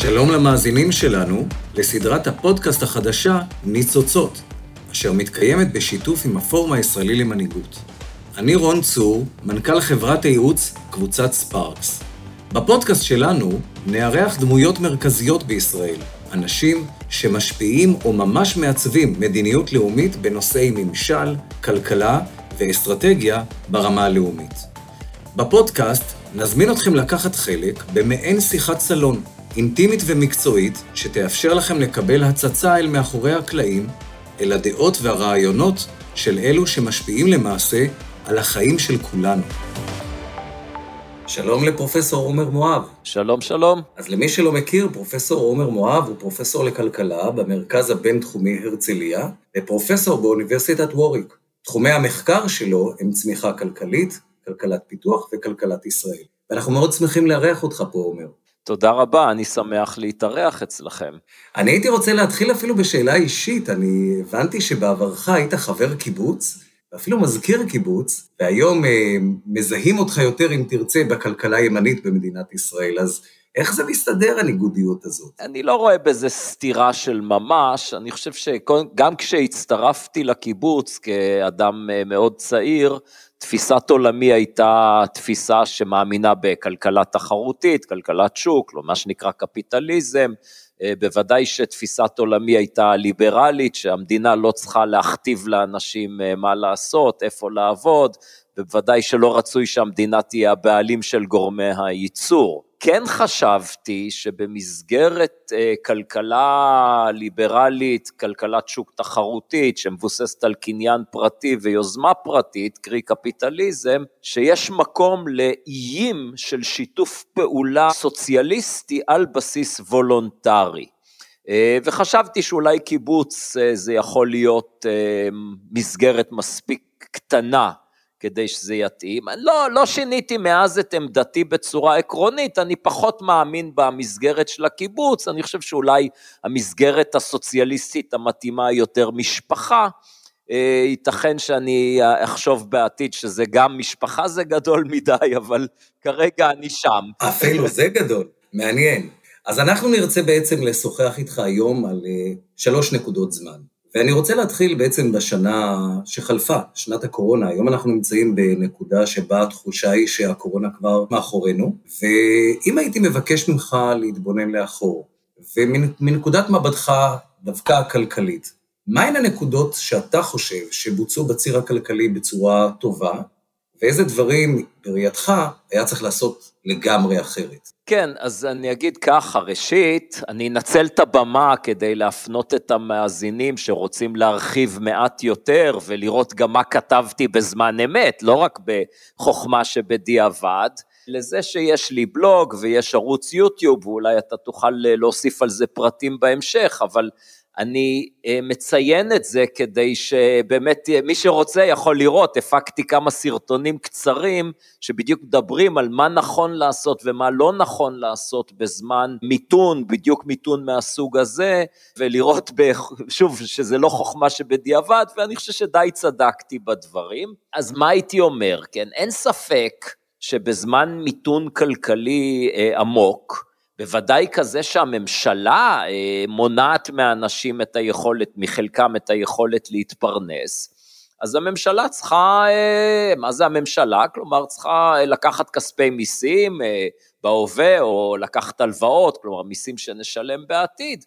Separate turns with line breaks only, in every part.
שלום למאזינים שלנו לסדרת הפודקאסט החדשה ניצוצות, אשר מתקיימת בשיתוף עם הפורום הישראלי למנהיגות. אני רון צור, מנכ"ל חברת הייעוץ קבוצת ספארקס. בפודקאסט שלנו נארח דמויות מרכזיות בישראל, אנשים שמשפיעים או ממש מעצבים מדיניות לאומית בנושאי ממשל, כלכלה ואסטרטגיה ברמה הלאומית. בפודקאסט נזמין אתכם לקחת חלק במעין שיחת סלון, אינטימית ומקצועית, שתאפשר לכם לקבל הצצה אל מאחורי הקלעים, אל הדעות והרעיונות של אלו שמשפיעים למעשה על החיים של כולנו. שלום לפרופסור עומר מואב.
שלום, שלום.
אז למי שלא מכיר, פרופסור עומר מואב הוא פרופסור לכלכלה במרכז הבינתחומי הרצליה, ופרופסור באוניברסיטת ווריק. תחומי המחקר שלו הם צמיחה כלכלית, כלכלת פיתוח וכלכלת ישראל. ואנחנו מאוד שמחים לארח אותך פה, עומר.
תודה רבה, אני שמח להתארח אצלכם.
אני הייתי רוצה להתחיל אפילו בשאלה אישית. אני הבנתי שבעברך היית חבר קיבוץ, ואפילו מזכיר קיבוץ, והיום אה, מזהים אותך יותר, אם תרצה, בכלכלה הימנית במדינת ישראל. אז איך זה מסתדר, הניגודיות הזאת?
אני לא רואה בזה סתירה של ממש, אני חושב שגם כשהצטרפתי לקיבוץ כאדם אה, מאוד צעיר, תפיסת עולמי הייתה תפיסה שמאמינה בכלכלה תחרותית, כלכלת שוק, לא מה שנקרא קפיטליזם, אה, בוודאי שתפיסת עולמי הייתה ליברלית, שהמדינה לא צריכה להכתיב לאנשים אה, מה לעשות, איפה לעבוד, ובוודאי שלא רצוי שהמדינה תהיה הבעלים של גורמי הייצור. כן חשבתי שבמסגרת אה, כלכלה ליברלית, כלכלת שוק תחרותית שמבוססת על קניין פרטי ויוזמה פרטית, קרי קפיטליזם, שיש מקום לאיים של שיתוף פעולה סוציאליסטי על בסיס וולונטרי. אה, וחשבתי שאולי קיבוץ אה, זה יכול להיות מסגרת מספיק קטנה כדי שזה יתאים. לא, לא שיניתי מאז את עמדתי בצורה עקרונית, אני פחות מאמין במסגרת של הקיבוץ, אני חושב שאולי המסגרת הסוציאליסטית המתאימה היא יותר משפחה. אה, ייתכן שאני אחשוב בעתיד שזה גם משפחה זה גדול מדי, אבל כרגע אני שם.
אפילו זה גדול, מעניין. אז אנחנו נרצה בעצם לשוחח איתך היום על אה, שלוש נקודות זמן. ואני רוצה להתחיל בעצם בשנה שחלפה, שנת הקורונה. היום אנחנו נמצאים בנקודה שבה התחושה היא שהקורונה כבר מאחורינו, ואם הייתי מבקש ממך להתבונן לאחור, ומנקודת מבטך דווקא הכלכלית, מהן הנקודות שאתה חושב שבוצעו בציר הכלכלי בצורה טובה, ואיזה דברים בראייתך היה צריך לעשות לגמרי אחרת?
כן, אז אני אגיד ככה, ראשית, אני אנצל את הבמה כדי להפנות את המאזינים שרוצים להרחיב מעט יותר ולראות גם מה כתבתי בזמן אמת, לא רק בחוכמה שבדיעבד, לזה שיש לי בלוג ויש ערוץ יוטיוב, ואולי אתה תוכל להוסיף על זה פרטים בהמשך, אבל אני אה, מציין את זה כדי שבאמת מי שרוצה יכול לראות, הפקתי כמה סרטונים קצרים שבדיוק מדברים על מה נכון לעשות ומה לא נכון לעשות בזמן מיתון, בדיוק מיתון מהסוג הזה, ולראות שוב שזה לא חוכמה שבדיעבד, ואני חושב שדי צדקתי בדברים. אז מה הייתי אומר, כן, אין ספק שבזמן מיתון כלכלי אה, עמוק, בוודאי כזה שהממשלה אה, מונעת מאנשים את היכולת, מחלקם את היכולת להתפרנס, אז הממשלה צריכה, אה, מה זה הממשלה? כלומר, צריכה לקחת כספי מיסים אה, בהווה, או לקחת הלוואות, כלומר מיסים שנשלם בעתיד,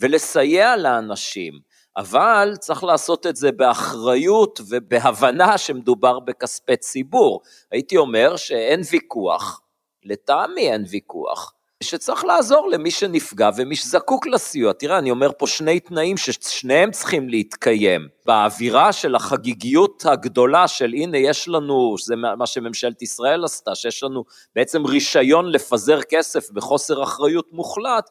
ולסייע לאנשים. אבל צריך לעשות את זה באחריות ובהבנה שמדובר בכספי ציבור. הייתי אומר שאין ויכוח, לטעמי אין ויכוח, שצריך לעזור למי שנפגע ומי שזקוק לסיוע. תראה, אני אומר פה שני תנאים ששניהם צריכים להתקיים. באווירה של החגיגיות הגדולה של הנה יש לנו, שזה מה שממשלת ישראל עשתה, שיש לנו בעצם רישיון לפזר כסף בחוסר אחריות מוחלט,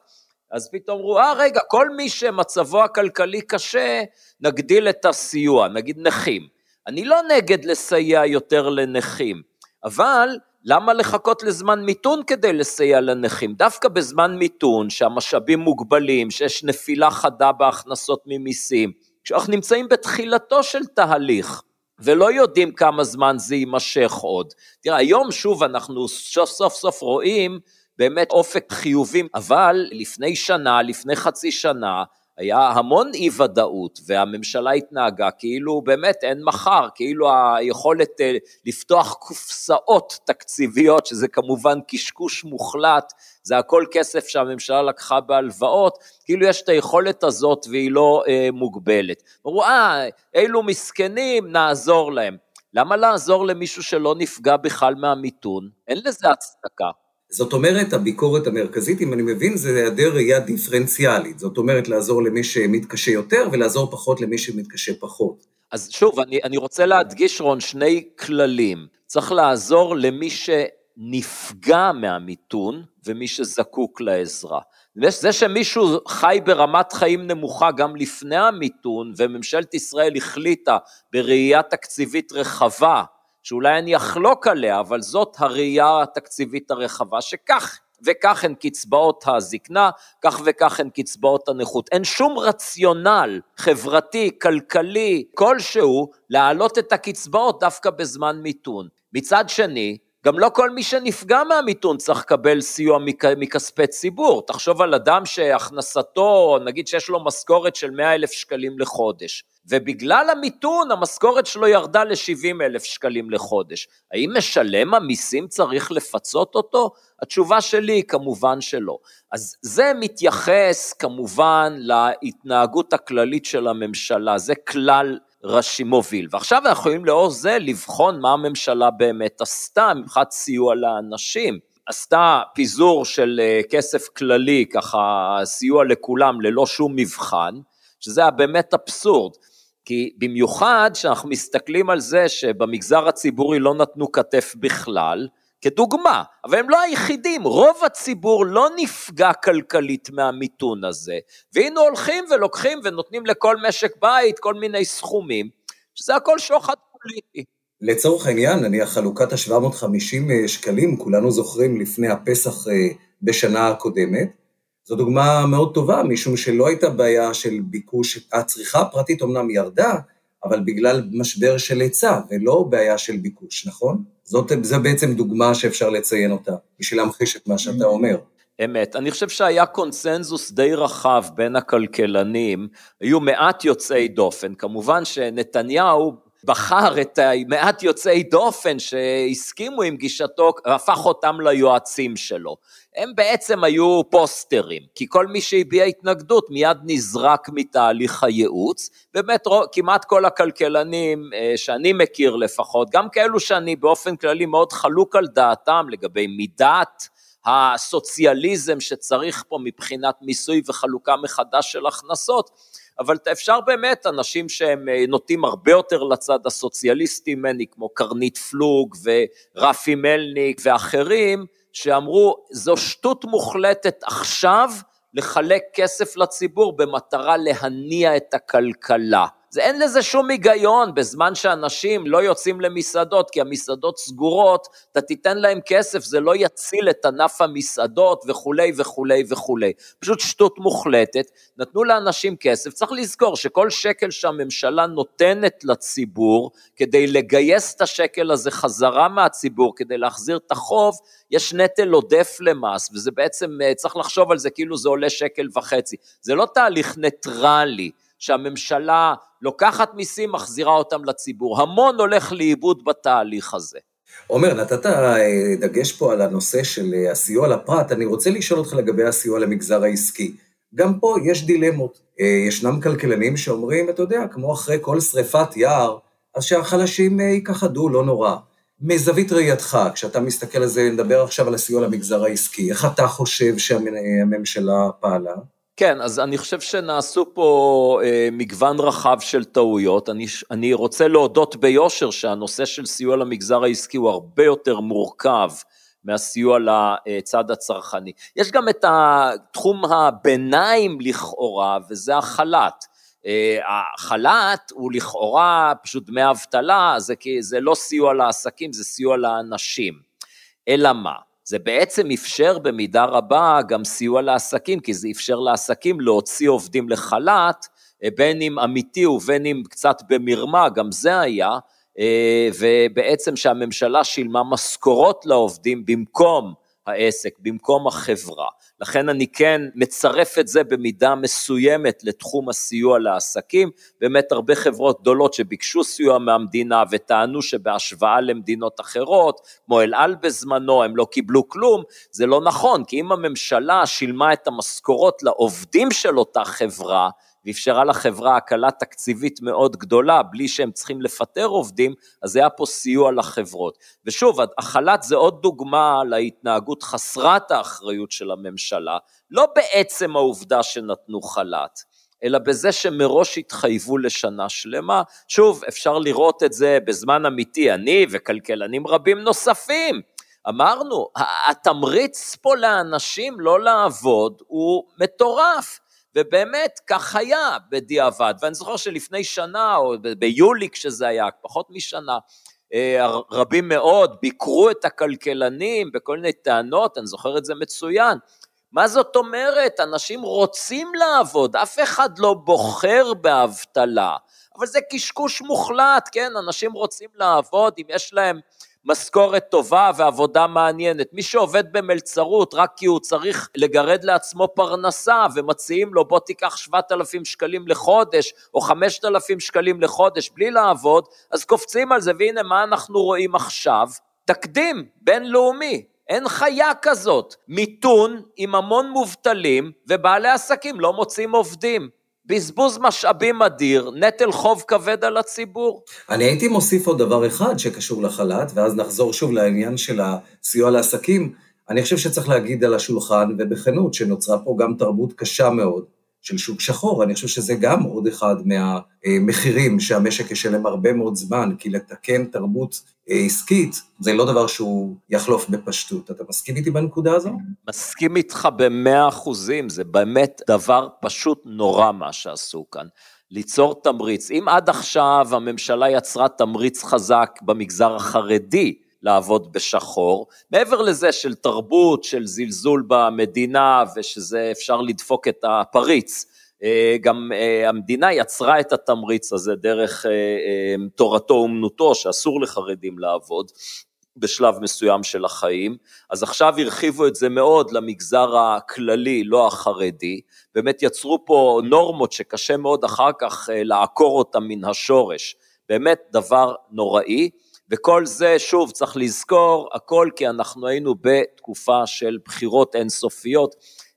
אז פתאום אמרו, אה רגע, כל מי שמצבו הכלכלי קשה, נגדיל את הסיוע, נגיד נכים. אני לא נגד לסייע יותר לנכים, אבל למה לחכות לזמן מיתון כדי לסייע לנכים? דווקא בזמן מיתון, שהמשאבים מוגבלים, שיש נפילה חדה בהכנסות ממיסים, כשאנחנו נמצאים בתחילתו של תהליך, ולא יודעים כמה זמן זה יימשך עוד. תראה, היום שוב אנחנו סוף סוף סוף רואים באמת אופק חיובי, אבל לפני שנה, לפני חצי שנה, היה המון אי ודאות והממשלה התנהגה כאילו באמת אין מחר, כאילו היכולת אה, לפתוח קופסאות תקציביות, שזה כמובן קשקוש מוחלט, זה הכל כסף שהממשלה לקחה בהלוואות, כאילו יש את היכולת הזאת והיא לא אה, מוגבלת. אמרו, אה, אלו מסכנים, נעזור להם. למה לעזור למישהו שלא נפגע בכלל מהמיתון? אין לזה הצדקה.
זאת אומרת, הביקורת המרכזית, אם אני מבין, זה היעדר ראייה דיפרנציאלית. זאת אומרת, לעזור למי שמתקשה יותר ולעזור פחות למי שמתקשה פחות.
אז שוב, אני, אני רוצה להדגיש, רון, שני כללים. צריך לעזור למי שנפגע מהמיתון ומי שזקוק לעזרה. זה שמישהו חי ברמת חיים נמוכה גם לפני המיתון, וממשלת ישראל החליטה בראייה תקציבית רחבה שאולי אני אחלוק עליה, אבל זאת הראייה התקציבית הרחבה, שכך וכך הן קצבאות הזקנה, כך וכך הן קצבאות הנכות. אין שום רציונל חברתי, כלכלי, כלשהו, להעלות את הקצבאות דווקא בזמן מיתון. מצד שני, גם לא כל מי שנפגע מהמיתון צריך לקבל סיוע מכספי ציבור. תחשוב על אדם שהכנסתו, נגיד שיש לו משכורת של 100 אלף שקלים לחודש. ובגלל המיתון המשכורת שלו ירדה ל-70 אלף שקלים לחודש. האם משלם המיסים צריך לפצות אותו? התשובה שלי היא כמובן שלא. אז זה מתייחס כמובן להתנהגות הכללית של הממשלה, זה כלל ראשי מוביל. ועכשיו אנחנו יכולים לאור זה לבחון מה הממשלה באמת עשתה מבחינת סיוע לאנשים. עשתה פיזור של אה, כסף כללי, ככה סיוע לכולם ללא שום מבחן, שזה היה באמת אבסורד. כי במיוחד כשאנחנו מסתכלים על זה שבמגזר הציבורי לא נתנו כתף בכלל, כדוגמה, אבל הם לא היחידים, רוב הציבור לא נפגע כלכלית מהמיתון הזה, והנה הולכים ולוקחים ונותנים לכל משק בית כל מיני סכומים, שזה הכל שוחד פוליטי.
לצורך העניין, נניח חלוקת ה-750 אה, שקלים, כולנו זוכרים לפני הפסח אה, בשנה הקודמת, זו דוגמה מאוד טובה, משום שלא הייתה בעיה של ביקוש, הצריכה הפרטית אמנם ירדה, אבל בגלל משבר של היצע, ולא בעיה של ביקוש, נכון? זאת זו בעצם דוגמה שאפשר לציין אותה, בשביל להמחיש את מה שאתה אומר.
אמת. אני חושב שהיה קונסנזוס די רחב בין הכלכלנים, היו מעט יוצאי דופן. כמובן שנתניהו בחר את מעט יוצאי דופן שהסכימו עם גישתו, והפך אותם ליועצים שלו. הם בעצם היו פוסטרים, כי כל מי שהביע התנגדות מיד נזרק מתהליך הייעוץ, באמת כמעט כל הכלכלנים אה, שאני מכיר לפחות, גם כאלו שאני באופן כללי מאוד חלוק על דעתם לגבי מידת הסוציאליזם שצריך פה מבחינת מיסוי וחלוקה מחדש של הכנסות, אבל אפשר באמת, אנשים שהם אה, נוטים הרבה יותר לצד הסוציאליסטי ממני, כמו קרנית פלוג ורפי מלניק ואחרים, שאמרו, זו שטות מוחלטת עכשיו לחלק כסף לציבור במטרה להניע את הכלכלה. זה אין לזה שום היגיון בזמן שאנשים לא יוצאים למסעדות כי המסעדות סגורות, אתה תיתן להם כסף, זה לא יציל את ענף המסעדות וכולי וכולי וכולי. פשוט שטות מוחלטת, נתנו לאנשים כסף, צריך לזכור שכל שקל שהממשלה נותנת לציבור כדי לגייס את השקל הזה חזרה מהציבור, כדי להחזיר את החוב, יש נטל עודף למס, וזה בעצם, אה, צריך לחשוב על זה כאילו זה עולה שקל וחצי. זה לא תהליך ניטרלי. שהממשלה לוקחת מיסים, מחזירה אותם לציבור. המון הולך לאיבוד בתהליך הזה.
עומר, נתת אה, דגש פה על הנושא של אה, הסיוע לפרט, אני רוצה לשאול אותך לגבי הסיוע למגזר העסקי. גם פה יש דילמות. אה, ישנם כלכלנים שאומרים, אתה יודע, כמו אחרי כל שריפת יער, אז שהחלשים ייכחדו, לא נורא. מזווית ראייתך, כשאתה מסתכל על זה, נדבר עכשיו על הסיוע למגזר העסקי, איך אתה חושב שהממשלה פעלה?
כן, אז אני חושב שנעשו פה אה, מגוון רחב של טעויות. אני, אני רוצה להודות ביושר שהנושא של סיוע למגזר העסקי הוא הרבה יותר מורכב מהסיוע לצד הצרכני. יש גם את תחום הביניים לכאורה, וזה החל"ת. אה, החל"ת הוא לכאורה פשוט דמי אבטלה, זה, זה לא סיוע לעסקים, זה סיוע לאנשים. אלא מה? זה בעצם אפשר במידה רבה גם סיוע לעסקים, כי זה אפשר לעסקים להוציא עובדים לחל"ת, אה, בין אם אמיתי ובין אם קצת במרמה, גם זה היה, אה, ובעצם שהממשלה שילמה משכורות לעובדים במקום העסק, במקום החברה. לכן אני כן מצרף את זה במידה מסוימת לתחום הסיוע לעסקים. באמת הרבה חברות גדולות שביקשו סיוע מהמדינה וטענו שבהשוואה למדינות אחרות, כמו אל על בזמנו, הם לא קיבלו כלום, זה לא נכון, כי אם הממשלה שילמה את המשכורות לעובדים של אותה חברה, ואפשרה לחברה הקלה תקציבית מאוד גדולה, בלי שהם צריכים לפטר עובדים, אז היה פה סיוע לחברות. ושוב, החל"ת זה עוד דוגמה להתנהגות חסרת האחריות של הממשלה, לא בעצם העובדה שנתנו חל"ת, אלא בזה שמראש התחייבו לשנה שלמה. שוב, אפשר לראות את זה בזמן אמיתי, אני וכלכלנים רבים נוספים. אמרנו, התמריץ פה לאנשים לא לעבוד הוא מטורף. ובאמת כך היה בדיעבד, ואני זוכר שלפני שנה, או ביולי כשזה היה, פחות משנה, אה, רבים מאוד ביקרו את הכלכלנים בכל מיני טענות, אני זוכר את זה מצוין. מה זאת אומרת? אנשים רוצים לעבוד, אף אחד לא בוחר באבטלה. אבל זה קשקוש מוחלט, כן? אנשים רוצים לעבוד, אם יש להם משכורת טובה ועבודה מעניינת. מי שעובד במלצרות רק כי הוא צריך לגרד לעצמו פרנסה ומציעים לו בוא תיקח 7,000 שקלים לחודש או 5,000 שקלים לחודש בלי לעבוד, אז קופצים על זה והנה מה אנחנו רואים עכשיו? תקדים בינלאומי, אין חיה כזאת, מיתון עם המון מובטלים ובעלי עסקים לא מוצאים עובדים. בזבוז משאבים אדיר, נטל חוב כבד על הציבור.
אני הייתי מוסיף עוד דבר אחד שקשור לחל"ת, ואז נחזור שוב לעניין של הסיוע לעסקים. אני חושב שצריך להגיד על השולחן, ובכנות, שנוצרה פה גם תרבות קשה מאוד של שוק שחור. אני חושב שזה גם עוד אחד מהמחירים שהמשק ישלם הרבה מאוד זמן, כי לתקן תרבות עסקית זה לא דבר שהוא יחלוף בפשטות. אתה מסכים איתי בנקודה הזו?
מסכים איתך במאה אחוזים, זה באמת דבר פשוט נורא מה שעשו כאן. ליצור תמריץ. אם עד עכשיו הממשלה יצרה תמריץ חזק במגזר החרדי, לעבוד בשחור, מעבר לזה של תרבות, של זלזול במדינה ושזה אפשר לדפוק את הפריץ. אה, גם אה, המדינה יצרה את התמריץ הזה דרך אה, תורתו אומנותו, שאסור לחרדים לעבוד. בשלב מסוים של החיים, אז עכשיו הרחיבו את זה מאוד למגזר הכללי, לא החרדי, באמת יצרו פה נורמות שקשה מאוד אחר כך לעקור אותן מן השורש, באמת דבר נוראי. וכל זה, שוב, צריך לזכור, הכל כי אנחנו היינו בתקופה של בחירות אינסופיות.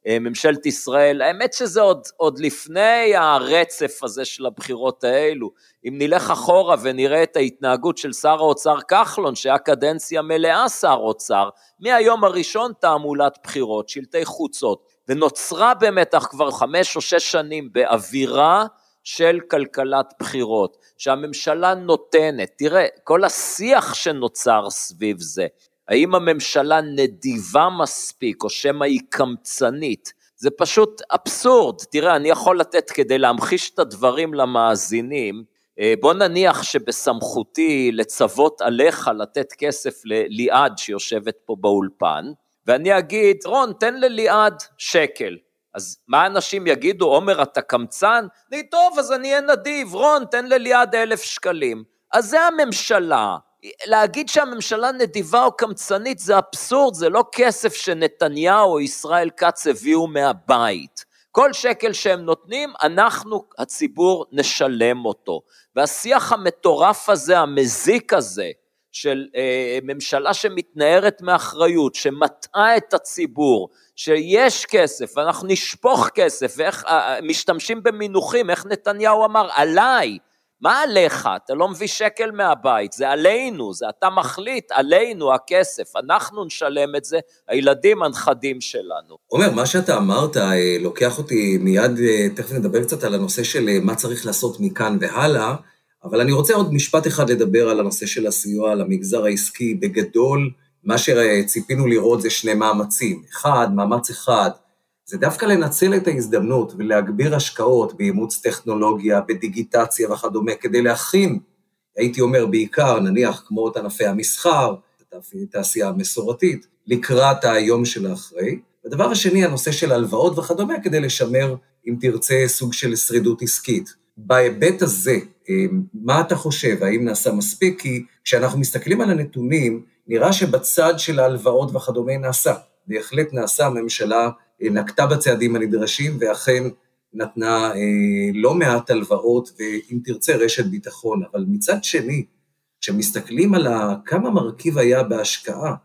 אה, ממשלת ישראל, האמת שזה עוד, עוד לפני הרצף הזה של הבחירות האלו. אם נלך אחורה ונראה את ההתנהגות של שר האוצר כחלון, שהיה קדנציה מלאה שר אוצר, מהיום הראשון תעמולת בחירות, שלטי חוצות, ונוצרה במתח כבר חמש או שש שנים באווירה של כלכלת בחירות, שהממשלה נותנת, תראה, כל השיח שנוצר סביב זה, האם הממשלה נדיבה מספיק או שמא היא קמצנית, זה פשוט אבסורד. תראה, אני יכול לתת כדי להמחיש את הדברים למאזינים, אה, בוא נניח שבסמכותי לצוות עליך לתת כסף לליעד שיושבת פה באולפן, ואני אגיד, רון, תן לליעד שקל. אז מה אנשים יגידו, עומר אתה קמצן? אני, טוב, אז אני אהיה נדיב, רון, תן לליעד אלף שקלים. אז זה הממשלה. להגיד שהממשלה נדיבה או קמצנית זה אבסורד, זה לא כסף שנתניהו או ישראל כץ הביאו מהבית. כל שקל שהם נותנים, אנחנו, הציבור, נשלם אותו. והשיח המטורף הזה, המזיק הזה, של אה, ממשלה שמתנערת מאחריות, שמטעה את הציבור, שיש כסף, ואנחנו נשפוך כסף, ואיך, אה, משתמשים במינוחים, איך נתניהו אמר, עליי, מה עליך? אתה לא מביא שקל מהבית, זה עלינו, זה אתה מחליט, עלינו הכסף, אנחנו נשלם את זה, הילדים הנכדים שלנו.
עומר, מה שאתה אמרת אה, לוקח אותי מיד, אה, תכף נדבר קצת על הנושא של מה צריך לעשות מכאן והלאה, אבל אני רוצה עוד משפט אחד לדבר על הנושא של הסיוע למגזר העסקי. בגדול, מה שציפינו לראות זה שני מאמצים. אחד, מאמץ אחד, זה דווקא לנצל את ההזדמנות ולהגביר השקעות באימוץ טכנולוגיה, בדיגיטציה וכדומה, כדי להכין, הייתי אומר בעיקר, נניח כמו את ענפי המסחר, התעשייה המסורתית, לקראת היום של האחרי. הדבר השני, הנושא של הלוואות וכדומה, כדי לשמר, אם תרצה, סוג של שרידות עסקית. בהיבט הזה, אה, מה אתה חושב, האם נעשה מספיק? כי כשאנחנו מסתכלים על הנתונים, נראה שבצד של ההלוואות וכדומה נעשה. בהחלט נעשה, הממשלה נקטה בצעדים הנדרשים, ואכן נתנה לא מעט הלוואות, ואם תרצה רשת ביטחון. אבל מצד שני, כשמסתכלים על כמה מרכיב היה בהשקעה,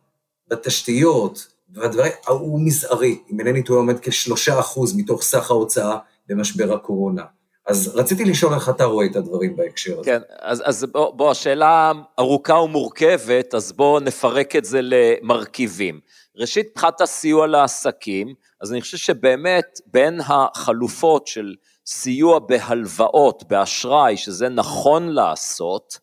בתשתיות, והדברים, הוא מזערי, אם אינני טועה עומד כשלושה אחוז מתוך סך ההוצאה במשבר הקורונה. אז רציתי לשאול איך אתה רואה את הדברים בהקשר הזה.
כן, אז, אז בוא, בוא, השאלה ארוכה ומורכבת, אז בואו נפרק את זה למרכיבים. ראשית, מבחינת הסיוע לעסקים, אז אני חושב שבאמת בין החלופות של סיוע בהלוואות, באשראי, שזה נכון לעשות,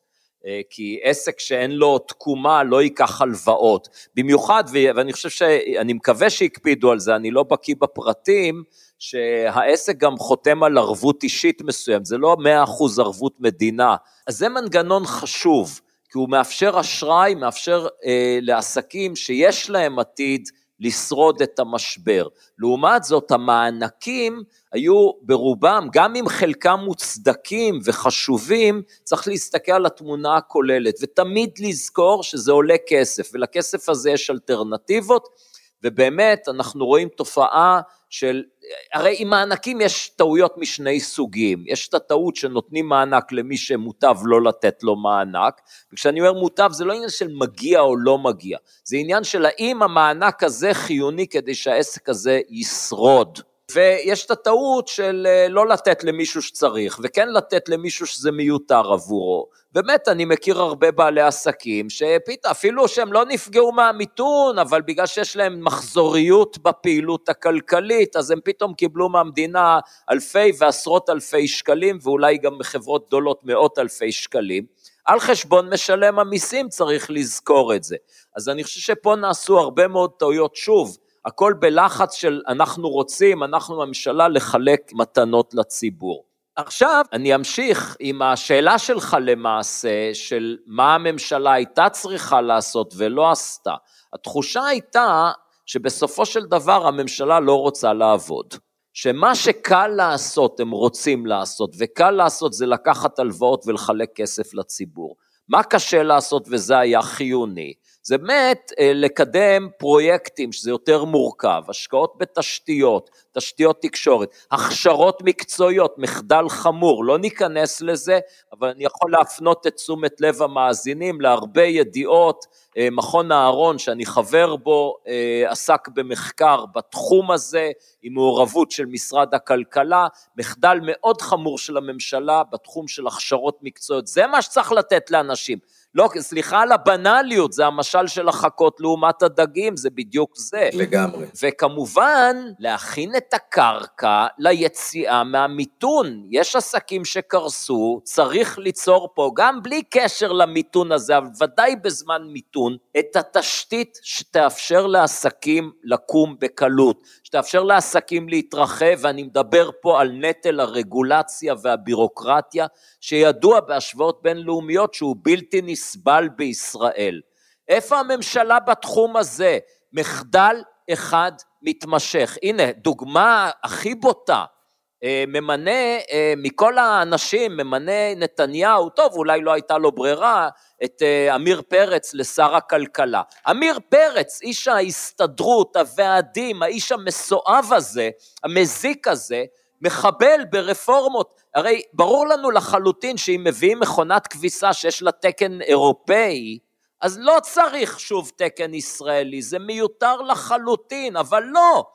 אה, כי עסק שאין לו תקומה לא ייקח הלוואות. במיוחד, ואני חושב שאני מקווה שהקפידו על זה, אני לא בקיא בפרטים, שהעסק גם חותם על ערבות אישית מסוימת, זה לא 100% ערבות מדינה. אז זה מנגנון חשוב, כי הוא מאפשר אשראי, מאפשר אה, לעסקים שיש להם עתיד לשרוד את המשבר. לעומת זאת, המענקים היו ברובם, גם אם חלקם מוצדקים וחשובים, צריך להסתכל על התמונה הכוללת, ותמיד לזכור שזה עולה כסף, ולכסף הזה יש אלטרנטיבות, ובאמת אנחנו רואים תופעה של, הרי עם מענקים יש טעויות משני סוגים, יש את הטעות שנותנים מענק למי שמוטב לא לתת לו מענק, וכשאני אומר מוטב זה לא עניין של מגיע או לא מגיע, זה עניין של האם המענק הזה חיוני כדי שהעסק הזה ישרוד. ויש את הטעות של אה, לא לתת למישהו שצריך, וכן לתת למישהו שזה מיותר עבורו. באמת, אני מכיר הרבה בעלי עסקים שפתאום, אפילו שהם לא נפגעו מהמיתון, אבל בגלל שיש להם מחזוריות בפעילות הכלכלית, אז הם פתאום קיבלו מהמדינה אלפי ועשרות אלפי שקלים, ואולי גם בחברות גדולות מאות אלפי שקלים. על חשבון משלם המיסים צריך לזכור את זה. אז אני חושב שפה נעשו הרבה מאוד טעויות. שוב, הכל בלחץ של אנחנו רוצים, אנחנו הממשלה, לחלק מתנות לציבור. עכשיו אני אמשיך עם השאלה שלך למעשה, של מה הממשלה הייתה צריכה לעשות ולא עשתה. התחושה הייתה שבסופו של דבר הממשלה לא רוצה לעבוד. שמה שקל לעשות הם רוצים לעשות, וקל לעשות זה לקחת הלוואות ולחלק כסף לציבור. מה קשה לעשות וזה היה חיוני? זה באמת אה, לקדם פרויקטים שזה יותר מורכב, השקעות בתשתיות, תשתיות תקשורת, הכשרות מקצועיות, מחדל חמור, לא ניכנס לזה, אבל אני יכול להפנות את תשומת לב המאזינים להרבה ידיעות, אה, מכון אהרון שאני חבר בו אה, עסק במחקר בתחום הזה עם מעורבות של משרד הכלכלה, מחדל מאוד חמור של הממשלה בתחום של הכשרות מקצועיות, זה מה שצריך לתת לאנשים. לא, סליחה על הבנאליות, זה המשל של החכות לעומת הדגים, זה בדיוק זה.
לגמרי.
וכמובן, להכין את הקרקע ליציאה מהמיתון. יש עסקים שקרסו, צריך ליצור פה, גם בלי קשר למיתון הזה, אבל ודאי בזמן מיתון, את התשתית שתאפשר לעסקים לקום בקלות, שתאפשר לעסקים להתרחב, ואני מדבר פה על נטל הרגולציה והבירוקרטיה, שידוע בהשוואות בינלאומיות שהוא בלתי נסבל בישראל. איפה הממשלה בתחום הזה? מחדל אחד מתמשך. הנה, דוגמה הכי בוטה, אה, ממנה, אה, מכל האנשים, ממנה נתניהו, טוב, אולי לא הייתה לו ברירה, את אה, עמיר פרץ לשר הכלכלה. עמיר פרץ, איש ההסתדרות, הוועדים, האיש המסואב הזה, המזיק הזה, מחבל ברפורמות. הרי ברור לנו לחלוטין שאם מביאים מכונת כביסה שיש לה תקן אירופאי, אז לא צריך שוב תקן ישראלי, זה מיותר לחלוטין, אבל לא,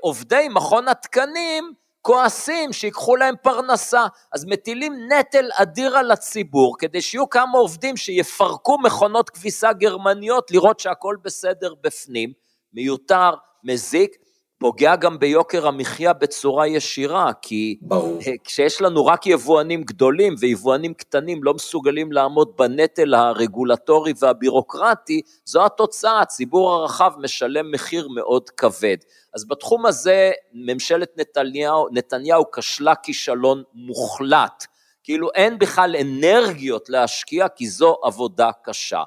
עובדי מכון התקנים כועסים שיקחו להם פרנסה, אז מטילים נטל אדיר על הציבור כדי שיהיו כמה עובדים שיפרקו מכונות כביסה גרמניות לראות שהכל בסדר בפנים, מיותר, מזיק, פוגע גם ביוקר המחיה בצורה ישירה, כי ברור. כשיש לנו רק יבואנים גדולים ויבואנים קטנים לא מסוגלים לעמוד בנטל הרגולטורי והבירוקרטי, זו התוצאה, הציבור הרחב משלם מחיר מאוד כבד. אז בתחום הזה ממשלת נתניהו, נתניהו כשלה כישלון מוחלט, כאילו אין בכלל אנרגיות להשקיע כי זו עבודה קשה.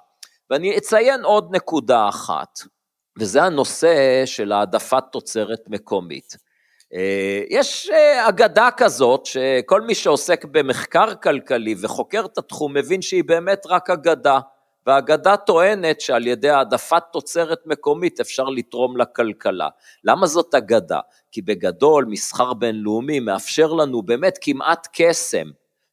ואני אציין עוד נקודה אחת. וזה הנושא של העדפת תוצרת מקומית. אה, יש אה, אגדה כזאת שכל מי שעוסק במחקר כלכלי וחוקר את התחום מבין שהיא באמת רק אגדה, והאגדה טוענת שעל ידי העדפת תוצרת מקומית אפשר לתרום לכלכלה. למה זאת אגדה? כי בגדול מסחר בינלאומי מאפשר לנו באמת כמעט קסם.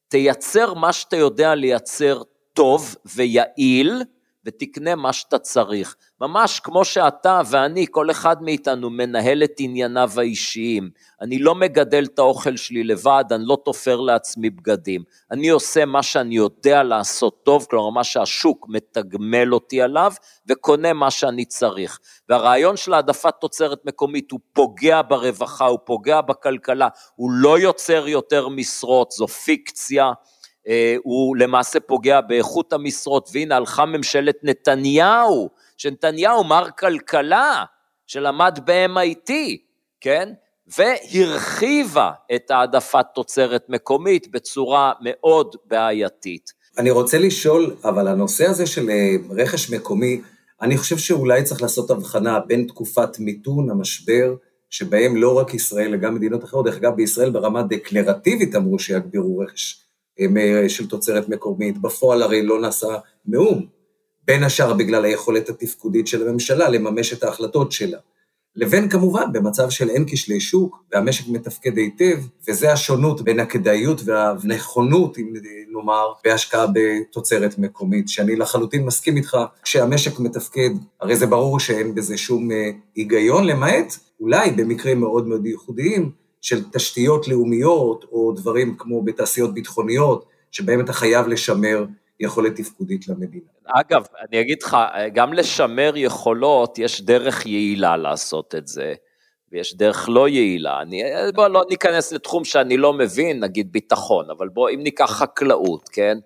תייצר מה שאתה יודע לייצר טוב ויעיל, ותקנה מה שאתה צריך. ממש כמו שאתה ואני, כל אחד מאיתנו מנהל את ענייניו האישיים. אני לא מגדל את האוכל שלי לבד, אני לא תופר לעצמי בגדים. אני עושה מה שאני יודע לעשות טוב, כלומר מה שהשוק מתגמל אותי עליו, וקונה מה שאני צריך. והרעיון של העדפת תוצרת מקומית הוא פוגע ברווחה, הוא פוגע בכלכלה, הוא לא יוצר יותר משרות, זו פיקציה. אה, הוא למעשה פוגע באיכות המשרות, והנה הלכה ממשלת נתניהו, שנתניהו מר כלכלה, שלמד ב-MIT, כן? והרחיבה את העדפת תוצרת מקומית בצורה מאוד בעייתית.
אני רוצה לשאול, אבל הנושא הזה של אה, רכש מקומי, אני חושב שאולי צריך לעשות הבחנה בין תקופת מיתון המשבר, שבהם לא רק ישראל, אלא גם מדינות אחרות, דרך אגב בישראל ברמה דקלרטיבית אמרו שיגבירו רכש של תוצרת מקומית, בפועל הרי לא נעשה מאום, בין השאר בגלל היכולת התפקודית של הממשלה לממש את ההחלטות שלה. לבין כמובן במצב של אין כשלי שוק, והמשק מתפקד היטב, וזה השונות בין הכדאיות והנכונות, אם נאמר, בהשקעה בתוצרת מקומית, שאני לחלוטין מסכים איתך, כשהמשק מתפקד, הרי זה ברור שאין בזה שום אה, היגיון, למעט אולי במקרים מאוד מאוד ייחודיים, של תשתיות לאומיות, או דברים כמו בתעשיות ביטחוניות, שבהם אתה חייב לשמר יכולת תפקודית למדינה.
אגב, אני אגיד לך, גם לשמר יכולות, יש דרך יעילה לעשות את זה, ויש דרך לא יעילה. אני, בוא לא ניכנס לתחום שאני לא מבין, נגיד ביטחון, אבל בוא, אם ניקח חקלאות, כן?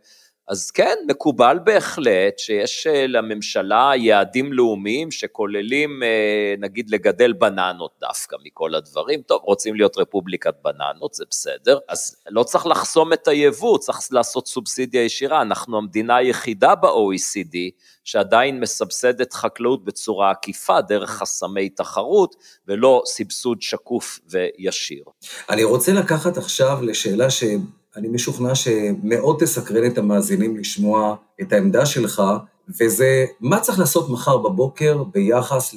אז כן, מקובל בהחלט שיש אה, לממשלה יעדים לאומיים שכוללים, אה, נגיד, לגדל בננות דווקא מכל הדברים. טוב, רוצים להיות רפובליקת בננות, זה בסדר. אז לא צריך לחסום את היבוא, צריך לעשות סובסידיה ישירה. אנחנו המדינה היחידה ב-OECD שעדיין מסבסדת חקלאות בצורה עקיפה, דרך חסמי תחרות, ולא סבסוד שקוף וישיר.
אני רוצה לקחת עכשיו לשאלה ש... אני משוכנע שמאוד תסקרן את המאזינים לשמוע את העמדה שלך, וזה מה צריך לעשות מחר בבוקר ביחס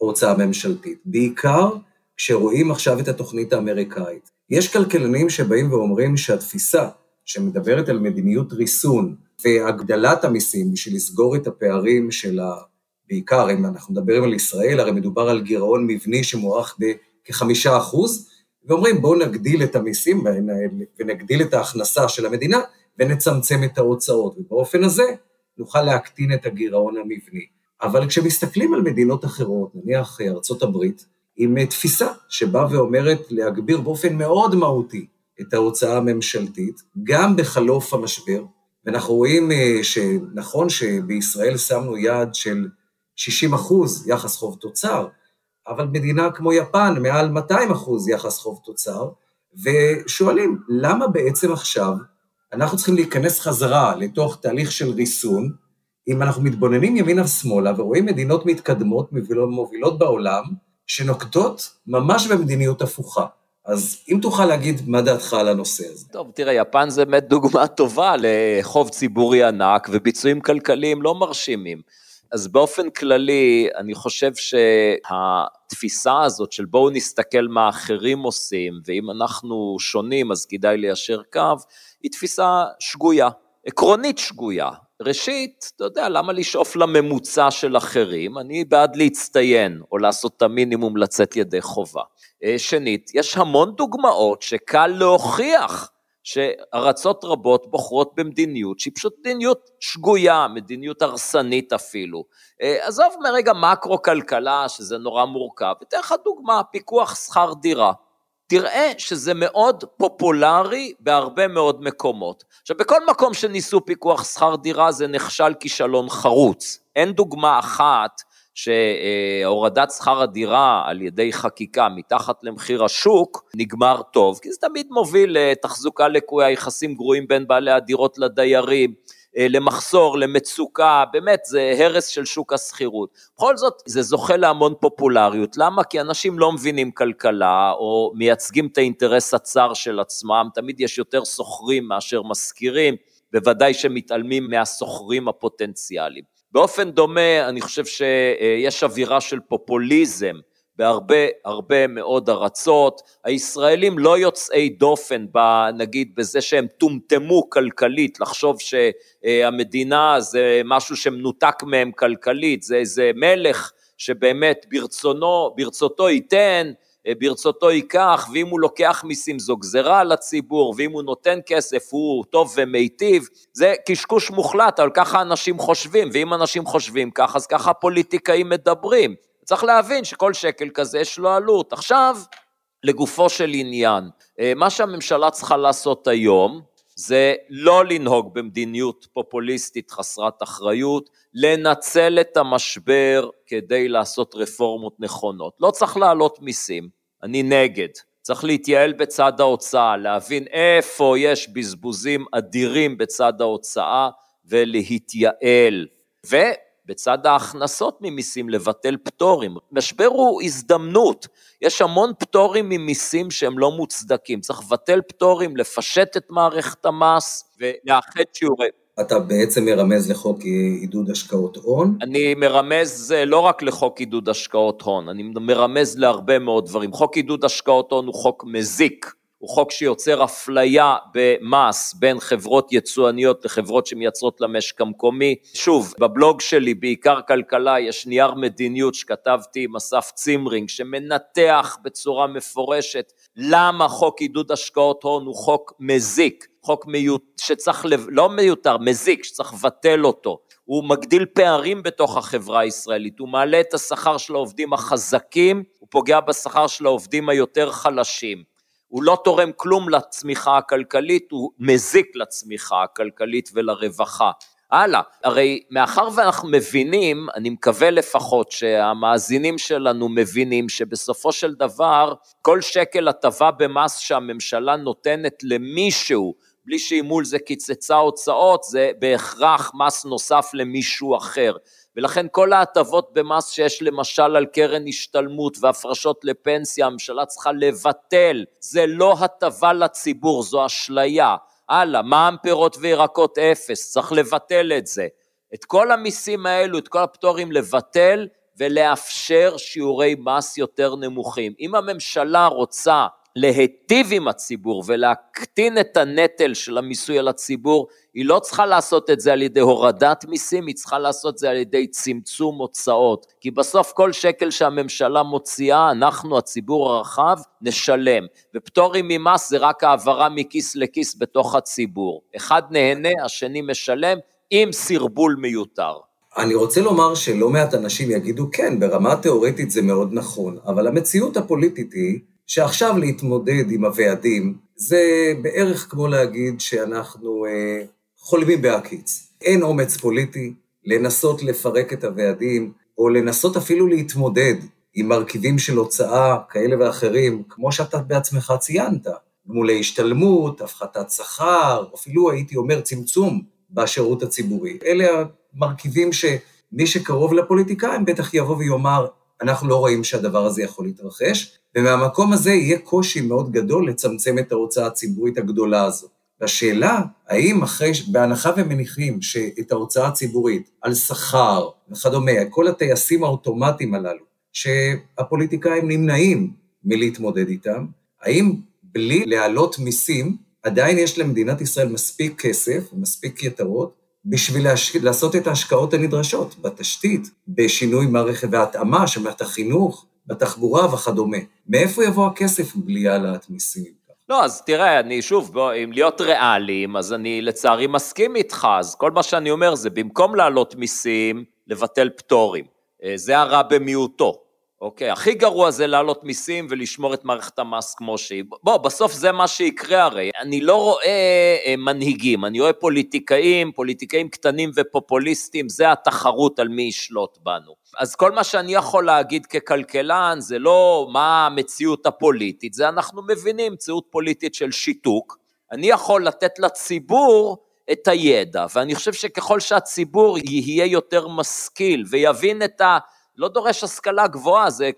להוצאה ממשלתית. בעיקר כשרואים עכשיו את התוכנית האמריקאית. יש כלכלנים שבאים ואומרים שהתפיסה שמדברת על מדיניות ריסון והגדלת המיסים בשביל לסגור את הפערים של ה... בעיקר, אם אנחנו מדברים על ישראל, הרי מדובר על גירעון מבני שמוערך בכחמישה אחוז, ואומרים בואו נגדיל את המיסים ונגדיל את ההכנסה של המדינה ונצמצם את ההוצאות, ובאופן הזה נוכל להקטין את הגירעון המבני. אבל כשמסתכלים על מדינות אחרות, נניח ארצות הברית, עם תפיסה שבאה ואומרת להגביר באופן מאוד מהותי את ההוצאה הממשלתית, גם בחלוף המשבר, ואנחנו רואים אה, שנכון שבישראל שמנו יעד של 60 אחוז יחס חוב תוצר, אבל מדינה כמו יפן, מעל 200 אחוז יחס חוב תוצר, ושואלים, למה בעצם עכשיו אנחנו צריכים להיכנס חזרה לתוך תהליך של ריסון, אם אנחנו מתבוננים ימינה ושמאלה ורואים מדינות מתקדמות, מובילות בעולם, שנוקטות ממש במדיניות הפוכה. אז אם תוכל להגיד מה דעתך על הנושא הזה.
טוב, תראה, יפן זה באמת דוגמה טובה לחוב ציבורי ענק וביצועים כלכליים לא מרשימים. אז באופן כללי, אני חושב שהתפיסה הזאת של בואו נסתכל מה אחרים עושים, ואם אנחנו שונים אז כדאי ליישר קו, היא תפיסה שגויה, עקרונית שגויה. ראשית, אתה יודע, למה לשאוף לממוצע של אחרים? אני בעד להצטיין, או לעשות את המינימום לצאת ידי חובה. אה, שנית, יש המון דוגמאות שקל להוכיח שארצות רבות בוחרות במדיניות שהיא פשוט מדיניות שגויה, מדיניות הרסנית אפילו. אה, עזוב מרגע מקרו-כלכלה, שזה נורא מורכב, אתן לך דוגמה, פיקוח שכר דירה. תראה שזה מאוד פופולרי בהרבה מאוד מקומות. עכשיו, בכל מקום שניסו פיקוח שכר דירה זה נכשל כישלון חרוץ. אין דוגמה אחת שהורדת שכר הדירה על ידי חקיקה מתחת למחיר השוק נגמר טוב, כי זה תמיד מוביל לתחזוקה לקויה, יחסים גרועים בין בעלי הדירות לדיירים, אה, למחסור, למצוקה, באמת זה הרס של שוק השכירות. בכל זאת זה זוכה להמון פופולריות, למה? כי אנשים לא מבינים כלכלה או מייצגים את האינטרס הצר של עצמם, תמיד יש יותר שוכרים מאשר משכירים. בוודאי שמתעלמים מהסוחרים הפוטנציאליים. באופן דומה, אני חושב שיש אווירה של פופוליזם בהרבה הרבה מאוד ארצות. הישראלים לא יוצאי דופן, נגיד, בזה שהם טומטמו כלכלית, לחשוב שהמדינה זה משהו שמנותק מהם כלכלית, זה איזה מלך שבאמת ברצונו, ברצותו ייתן, ברצותו ייקח, ואם הוא לוקח מיסים זו גזרה על הציבור, ואם הוא נותן כסף הוא טוב ומיטיב, זה קשקוש מוחלט, אבל ככה אנשים חושבים, ואם אנשים חושבים ככה, אז ככה פוליטיקאים מדברים. צריך להבין שכל שקל כזה יש לו עלות. עכשיו, לגופו של עניין, אה, מה שהממשלה צריכה לעשות היום, זה לא לנהוג במדיניות פופוליסטית חסרת אחריות, לנצל את המשבר כדי לעשות רפורמות נכונות. לא צריך להעלות מיסים, אני נגד. צריך להתייעל בצד ההוצאה, להבין איפה יש בזבוזים אדירים בצד ההוצאה ולהתייעל. ובצד ההכנסות ממיסים לבטל פטורים. משבר הוא הזדמנות, יש המון פטורים ממיסים שהם לא מוצדקים, צריך לבטל פטורים, לפשט את מערכת המס ולאחד שיעורי...
אתה בעצם מרמז לחוק עידוד השקעות הון?
אני מרמז אה, לא רק לחוק עידוד השקעות הון, אני מרמז להרבה מאוד דברים. חוק עידוד השקעות הון הוא חוק מזיק, הוא חוק שיוצר אפליה במס בין חברות יצואניות לחברות שמייצרות למשק המקומי. שוב, בבלוג שלי, בעיקר כלכלה, יש נייר מדיניות שכתבתי עם אסף צימרינג, שמנתח בצורה מפורשת למה חוק עידוד השקעות הון הוא חוק מזיק. חוק מיוט, שצריך, לא מיותר, מזיק, שצריך לבטל אותו. הוא מגדיל פערים בתוך החברה הישראלית, הוא מעלה את השכר של העובדים החזקים, הוא פוגע בשכר של העובדים היותר חלשים. הוא לא תורם כלום לצמיחה הכלכלית, הוא מזיק לצמיחה הכלכלית ולרווחה. הלאה, הרי מאחר ואנחנו מבינים, אני מקווה לפחות שהמאזינים שלנו מבינים שבסופו של דבר כל שקל הטבה במס שהממשלה נותנת למישהו בלי שהיא מול זה קיצצה הוצאות, זה בהכרח מס נוסף למישהו אחר. ולכן כל ההטבות במס שיש למשל על קרן השתלמות והפרשות לפנסיה, הממשלה צריכה לבטל. זה לא הטבה לציבור, זו אשליה. הלאה, מע"מ פירות וירקות אפס, צריך לבטל את זה. את כל המיסים האלו, את כל הפטורים לבטל ולאפשר שיעורי מס יותר נמוכים. אם הממשלה רוצה להיטיב עם הציבור ולהקטין את הנטל של המיסוי על הציבור, היא לא צריכה לעשות את זה על ידי הורדת מיסים, היא צריכה לעשות את זה על ידי צמצום הוצאות. כי בסוף כל שקל שהממשלה מוציאה, אנחנו, הציבור הרחב, נשלם. ופטורים ממס זה רק העברה מכיס לכיס בתוך הציבור. אחד נהנה, השני משלם, עם סרבול מיותר.
אני רוצה לומר שלא מעט אנשים יגידו, כן, ברמה תיאורטית זה מאוד נכון, אבל המציאות הפוליטית היא שעכשיו להתמודד עם הוועדים זה בערך כמו להגיד שאנחנו אה, חולמים בהקיץ. אין אומץ פוליטי לנסות לפרק את הוועדים, או לנסות אפילו להתמודד עם מרכיבים של הוצאה כאלה ואחרים, כמו שאתה בעצמך ציינת, גמולי השתלמות, הפחתת שכר, אפילו הייתי אומר צמצום בשירות הציבורי. אלה המרכיבים שמי שקרוב לפוליטיקאים בטח יבוא ויאמר, אנחנו לא רואים שהדבר הזה יכול להתרחש, ומהמקום הזה יהיה קושי מאוד גדול לצמצם את ההוצאה הציבורית הגדולה הזו. והשאלה, האם אחרי, בהנחה ומניחים שאת ההוצאה הציבורית על שכר וכדומה, כל הטייסים האוטומטיים הללו, שהפוליטיקאים נמנעים מלהתמודד איתם, האם בלי להעלות מיסים, עדיין יש למדינת ישראל מספיק כסף, מספיק יתרות, בשביל להש... לעשות את ההשקעות הנדרשות בתשתית, בשינוי מערכת והתאמה של מערכת החינוך, בתחבורה וכדומה. מאיפה יבוא הכסף בלי העלאת מיסים?
לא, אז תראה, אני שוב, בוא, אם להיות ריאליים, אז אני לצערי מסכים איתך, אז כל מה שאני אומר זה במקום להעלות מיסים, לבטל פטורים. אה, זה הרע במיעוטו. אוקיי, הכי גרוע זה להעלות מיסים ולשמור את מערכת המס כמו שהיא. בוא, בסוף זה מה שיקרה הרי. אני לא רואה אה, מנהיגים, אני רואה פוליטיקאים, פוליטיקאים קטנים ופופוליסטים, זה התחרות על מי ישלוט בנו. אז כל מה שאני יכול להגיד ככלכלן זה לא מה המציאות הפוליטית, זה אנחנו מבינים מציאות פוליטית של שיתוק. אני יכול לתת לציבור את הידע, ואני חושב שככל שהציבור יהיה יותר משכיל ויבין את ה... לא דורש השכלה גבוהה, זה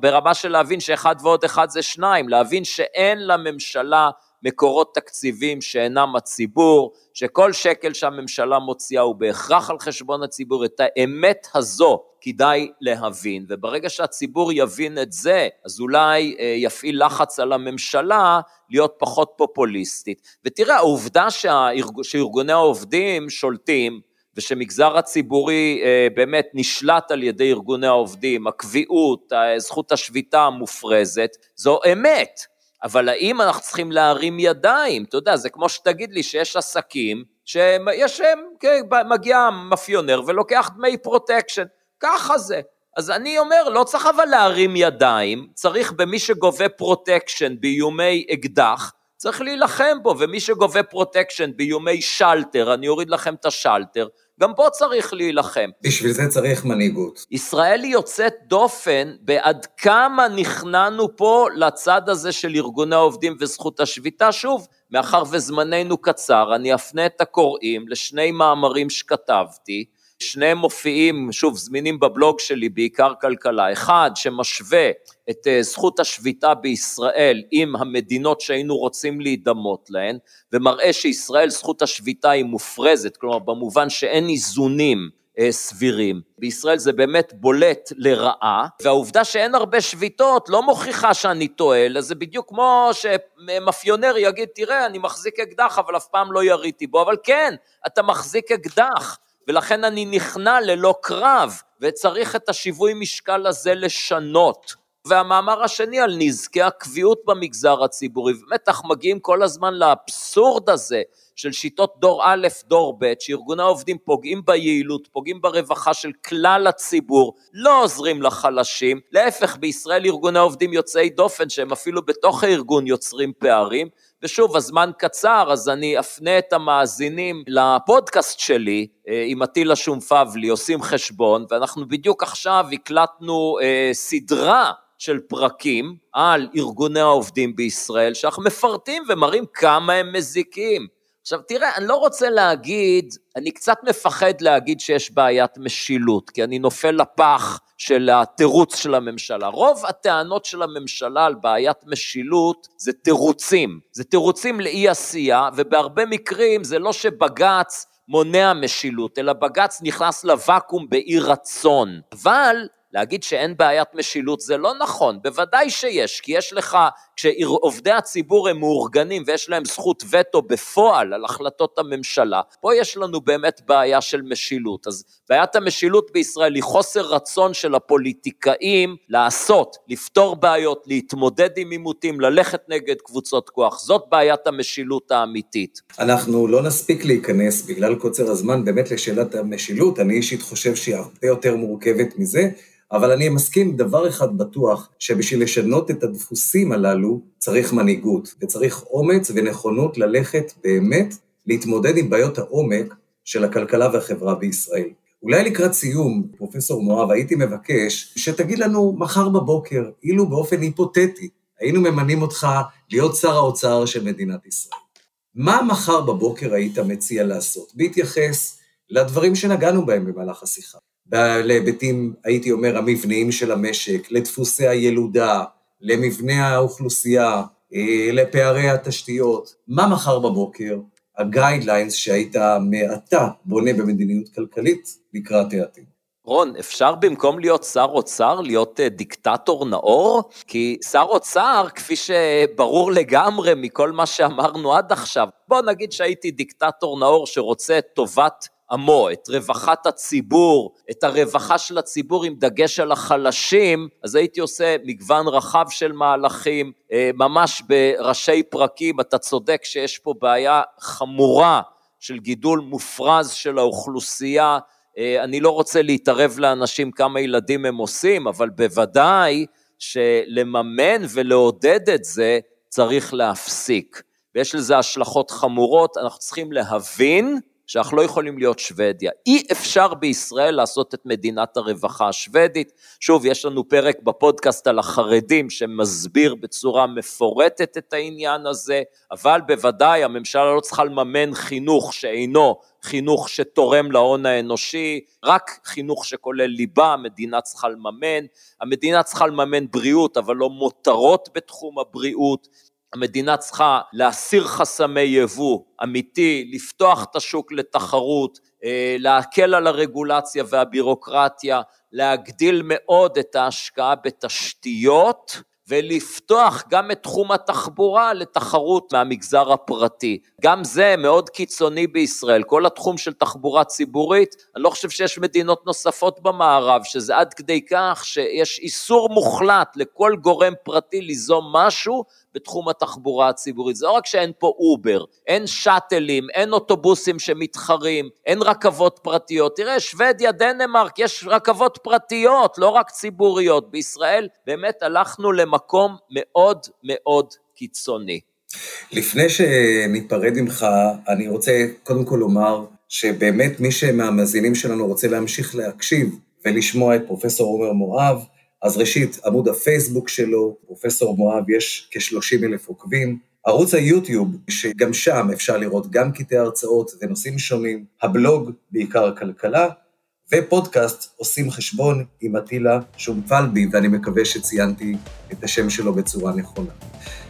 ברמה של להבין שאחד ועוד אחד זה שניים, להבין שאין לממשלה מקורות תקציבים שאינם הציבור, שכל שקל שהממשלה מוציאה הוא בהכרח על חשבון הציבור, את האמת הזו כדאי להבין, וברגע שהציבור יבין את זה, אז אולי אה, יפעיל לחץ על הממשלה להיות פחות פופוליסטית. ותראה, העובדה שהארג... שארגוני העובדים שולטים, ושמגזר הציבורי אה, באמת נשלט על ידי ארגוני העובדים, הקביעות, זכות השביתה המופרזת, זו אמת. אבל האם אנחנו צריכים להרים ידיים? אתה יודע, זה כמו שתגיד לי שיש עסקים שיש, כן, מגיע מאפיונר ולוקח דמי פרוטקשן, ככה זה. אז אני אומר, לא צריך אבל להרים ידיים, צריך במי שגובה פרוטקשן באיומי אקדח, צריך להילחם בו, ומי שגובה פרוטקשן באיומי שלטר, אני אוריד לכם את השלטר, גם פה צריך להילחם.
בשביל זה צריך מנהיגות.
ישראל היא יוצאת דופן בעד כמה נכנענו פה לצד הזה של ארגוני העובדים וזכות השביתה. שוב, מאחר וזמננו קצר, אני אפנה את הקוראים לשני מאמרים שכתבתי, שניהם מופיעים, שוב, זמינים בבלוג שלי, בעיקר כלכלה. אחד, שמשווה את אה, זכות השביתה בישראל עם המדינות שהיינו רוצים להידמות להן, ומראה שישראל זכות השביתה היא מופרזת, כלומר במובן שאין איזונים אה, סבירים. בישראל זה באמת בולט לרעה, והעובדה שאין הרבה שביתות לא מוכיחה שאני טועה, אלא זה בדיוק כמו שמאפיונר יגיד, תראה, אני מחזיק אקדח, אבל אף פעם לא יריתי בו, אבל כן, אתה מחזיק אקדח. ולכן אני נכנע ללא קרב, וצריך את השיווי משקל הזה לשנות. והמאמר השני על נזקי הקביעות במגזר הציבורי, באמת אנחנו מגיעים כל הזמן לאבסורד הזה של שיטות דור א', דור ב', שארגוני העובדים פוגעים ביעילות, פוגעים ברווחה של כלל הציבור, לא עוזרים לחלשים, להפך בישראל ארגוני העובדים יוצאי דופן שהם אפילו בתוך הארגון יוצרים פערים, ושוב, הזמן קצר, אז אני אפנה את המאזינים לפודקאסט שלי אה, עם עטילה שומפבלי, עושים חשבון, ואנחנו בדיוק עכשיו הקלטנו אה, סדרה של פרקים על ארגוני העובדים בישראל, שאנחנו מפרטים ומראים כמה הם מזיקים. עכשיו תראה, אני לא רוצה להגיד, אני קצת מפחד להגיד שיש בעיית משילות, כי אני נופל לפח של התירוץ של הממשלה. רוב הטענות של הממשלה על בעיית משילות זה תירוצים, זה תירוצים לאי עשייה, ובהרבה מקרים זה לא שבג"ץ מונע משילות, אלא בג"ץ נכנס לוואקום באי רצון. אבל להגיד שאין בעיית משילות זה לא נכון, בוודאי שיש, כי יש לך, כשעובדי הציבור הם מאורגנים ויש להם זכות וטו בפועל על החלטות הממשלה, פה יש לנו באמת בעיה של משילות. אז בעיית המשילות בישראל היא חוסר רצון של הפוליטיקאים לעשות, לפתור בעיות, להתמודד עם עימותים, ללכת נגד קבוצות כוח, זאת בעיית המשילות האמיתית.
אנחנו לא נספיק להיכנס בגלל קוצר הזמן באמת לשאלת המשילות, אני אישית חושב שהיא הרבה יותר מורכבת מזה. אבל אני מסכים דבר אחד בטוח, שבשביל לשנות את הדפוסים הללו צריך מנהיגות, וצריך אומץ ונכונות ללכת באמת להתמודד עם בעיות העומק של הכלכלה והחברה בישראל. אולי לקראת סיום, פרופסור מואב, הייתי מבקש שתגיד לנו מחר בבוקר, אילו באופן היפותטי, היינו ממנים אותך להיות שר האוצר של מדינת ישראל. מה מחר בבוקר היית מציע לעשות? בהתייחס לדברים שנגענו בהם במהלך השיחה. להיבטים, הייתי אומר, המבניים של המשק, לדפוסי הילודה, למבנה האוכלוסייה, אה, לפערי התשתיות. מה מחר בבוקר הגיידליינס שהיית מעתה בונה במדיניות כלכלית לקראת העתיד?
רון, אפשר במקום להיות שר אוצר להיות אה, דיקטטור נאור? כי שר אוצר, כפי שברור לגמרי מכל מה שאמרנו עד עכשיו, בוא נגיד שהייתי דיקטטור נאור שרוצה טובת עמו, את רווחת הציבור, את הרווחה של הציבור עם דגש על החלשים, אז הייתי עושה מגוון רחב של מהלכים, אה, ממש בראשי פרקים, אתה צודק שיש פה בעיה חמורה של גידול מופרז של האוכלוסייה, אה, אני לא רוצה להתערב לאנשים כמה ילדים הם עושים, אבל בוודאי שלממן ולעודד את זה צריך להפסיק, ויש לזה השלכות חמורות, אנחנו צריכים להבין שאנחנו לא יכולים להיות שוודיה. אי אפשר בישראל לעשות את מדינת הרווחה השוודית. שוב, יש לנו פרק בפודקאסט על החרדים שמסביר בצורה מפורטת את העניין הזה, אבל בוודאי הממשלה לא צריכה לממן חינוך שאינו חינוך שתורם להון האנושי, רק חינוך שכולל ליבה המדינה צריכה לממן, המדינה צריכה לממן בריאות אבל לא מותרות בתחום הבריאות, המדינה צריכה להסיר חסמי יבוא אמיתי, לפתוח את השוק לתחרות, אה, להקל על הרגולציה והבירוקרטיה, להגדיל מאוד את ההשקעה בתשתיות ולפתוח גם את תחום התחבורה לתחרות מהמגזר הפרטי. גם זה מאוד קיצוני בישראל, כל התחום של תחבורה ציבורית, אני לא חושב שיש מדינות נוספות במערב, שזה עד כדי כך שיש איסור מוחלט לכל גורם פרטי ליזום משהו בתחום התחבורה הציבורית. זה לא רק שאין פה אובר, אין שאטלים, אין אוטובוסים שמתחרים, אין רכבות פרטיות. תראה, שוודיה, דנמרק, יש רכבות פרטיות, לא רק ציבוריות. בישראל באמת הלכנו למקום מאוד מאוד קיצוני.
לפני שניפרד ממך, אני רוצה קודם כל לומר שבאמת מי שמהמאזינים שלנו רוצה להמשיך להקשיב ולשמוע את פרופסור עומר מואב, אז ראשית, עמוד הפייסבוק שלו, פרופסור מואב, יש כ-30 אלף עוקבים. ערוץ היוטיוב, שגם שם אפשר לראות גם קטעי הרצאות ונושאים שונים, הבלוג, בעיקר הכלכלה, ופודקאסט עושים חשבון עם אטילה שומפלבי, ואני מקווה שציינתי את השם שלו בצורה נכונה.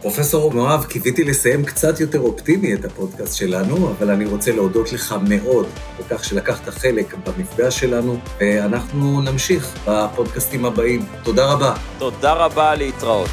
פרופסור מואב, קיוויתי לסיים קצת יותר אופטימי את הפודקאסט שלנו, אבל אני רוצה להודות לך מאוד על כך שלקחת חלק במפגש שלנו, ואנחנו נמשיך בפודקאסטים הבאים. תודה רבה.
תודה רבה, להתראות.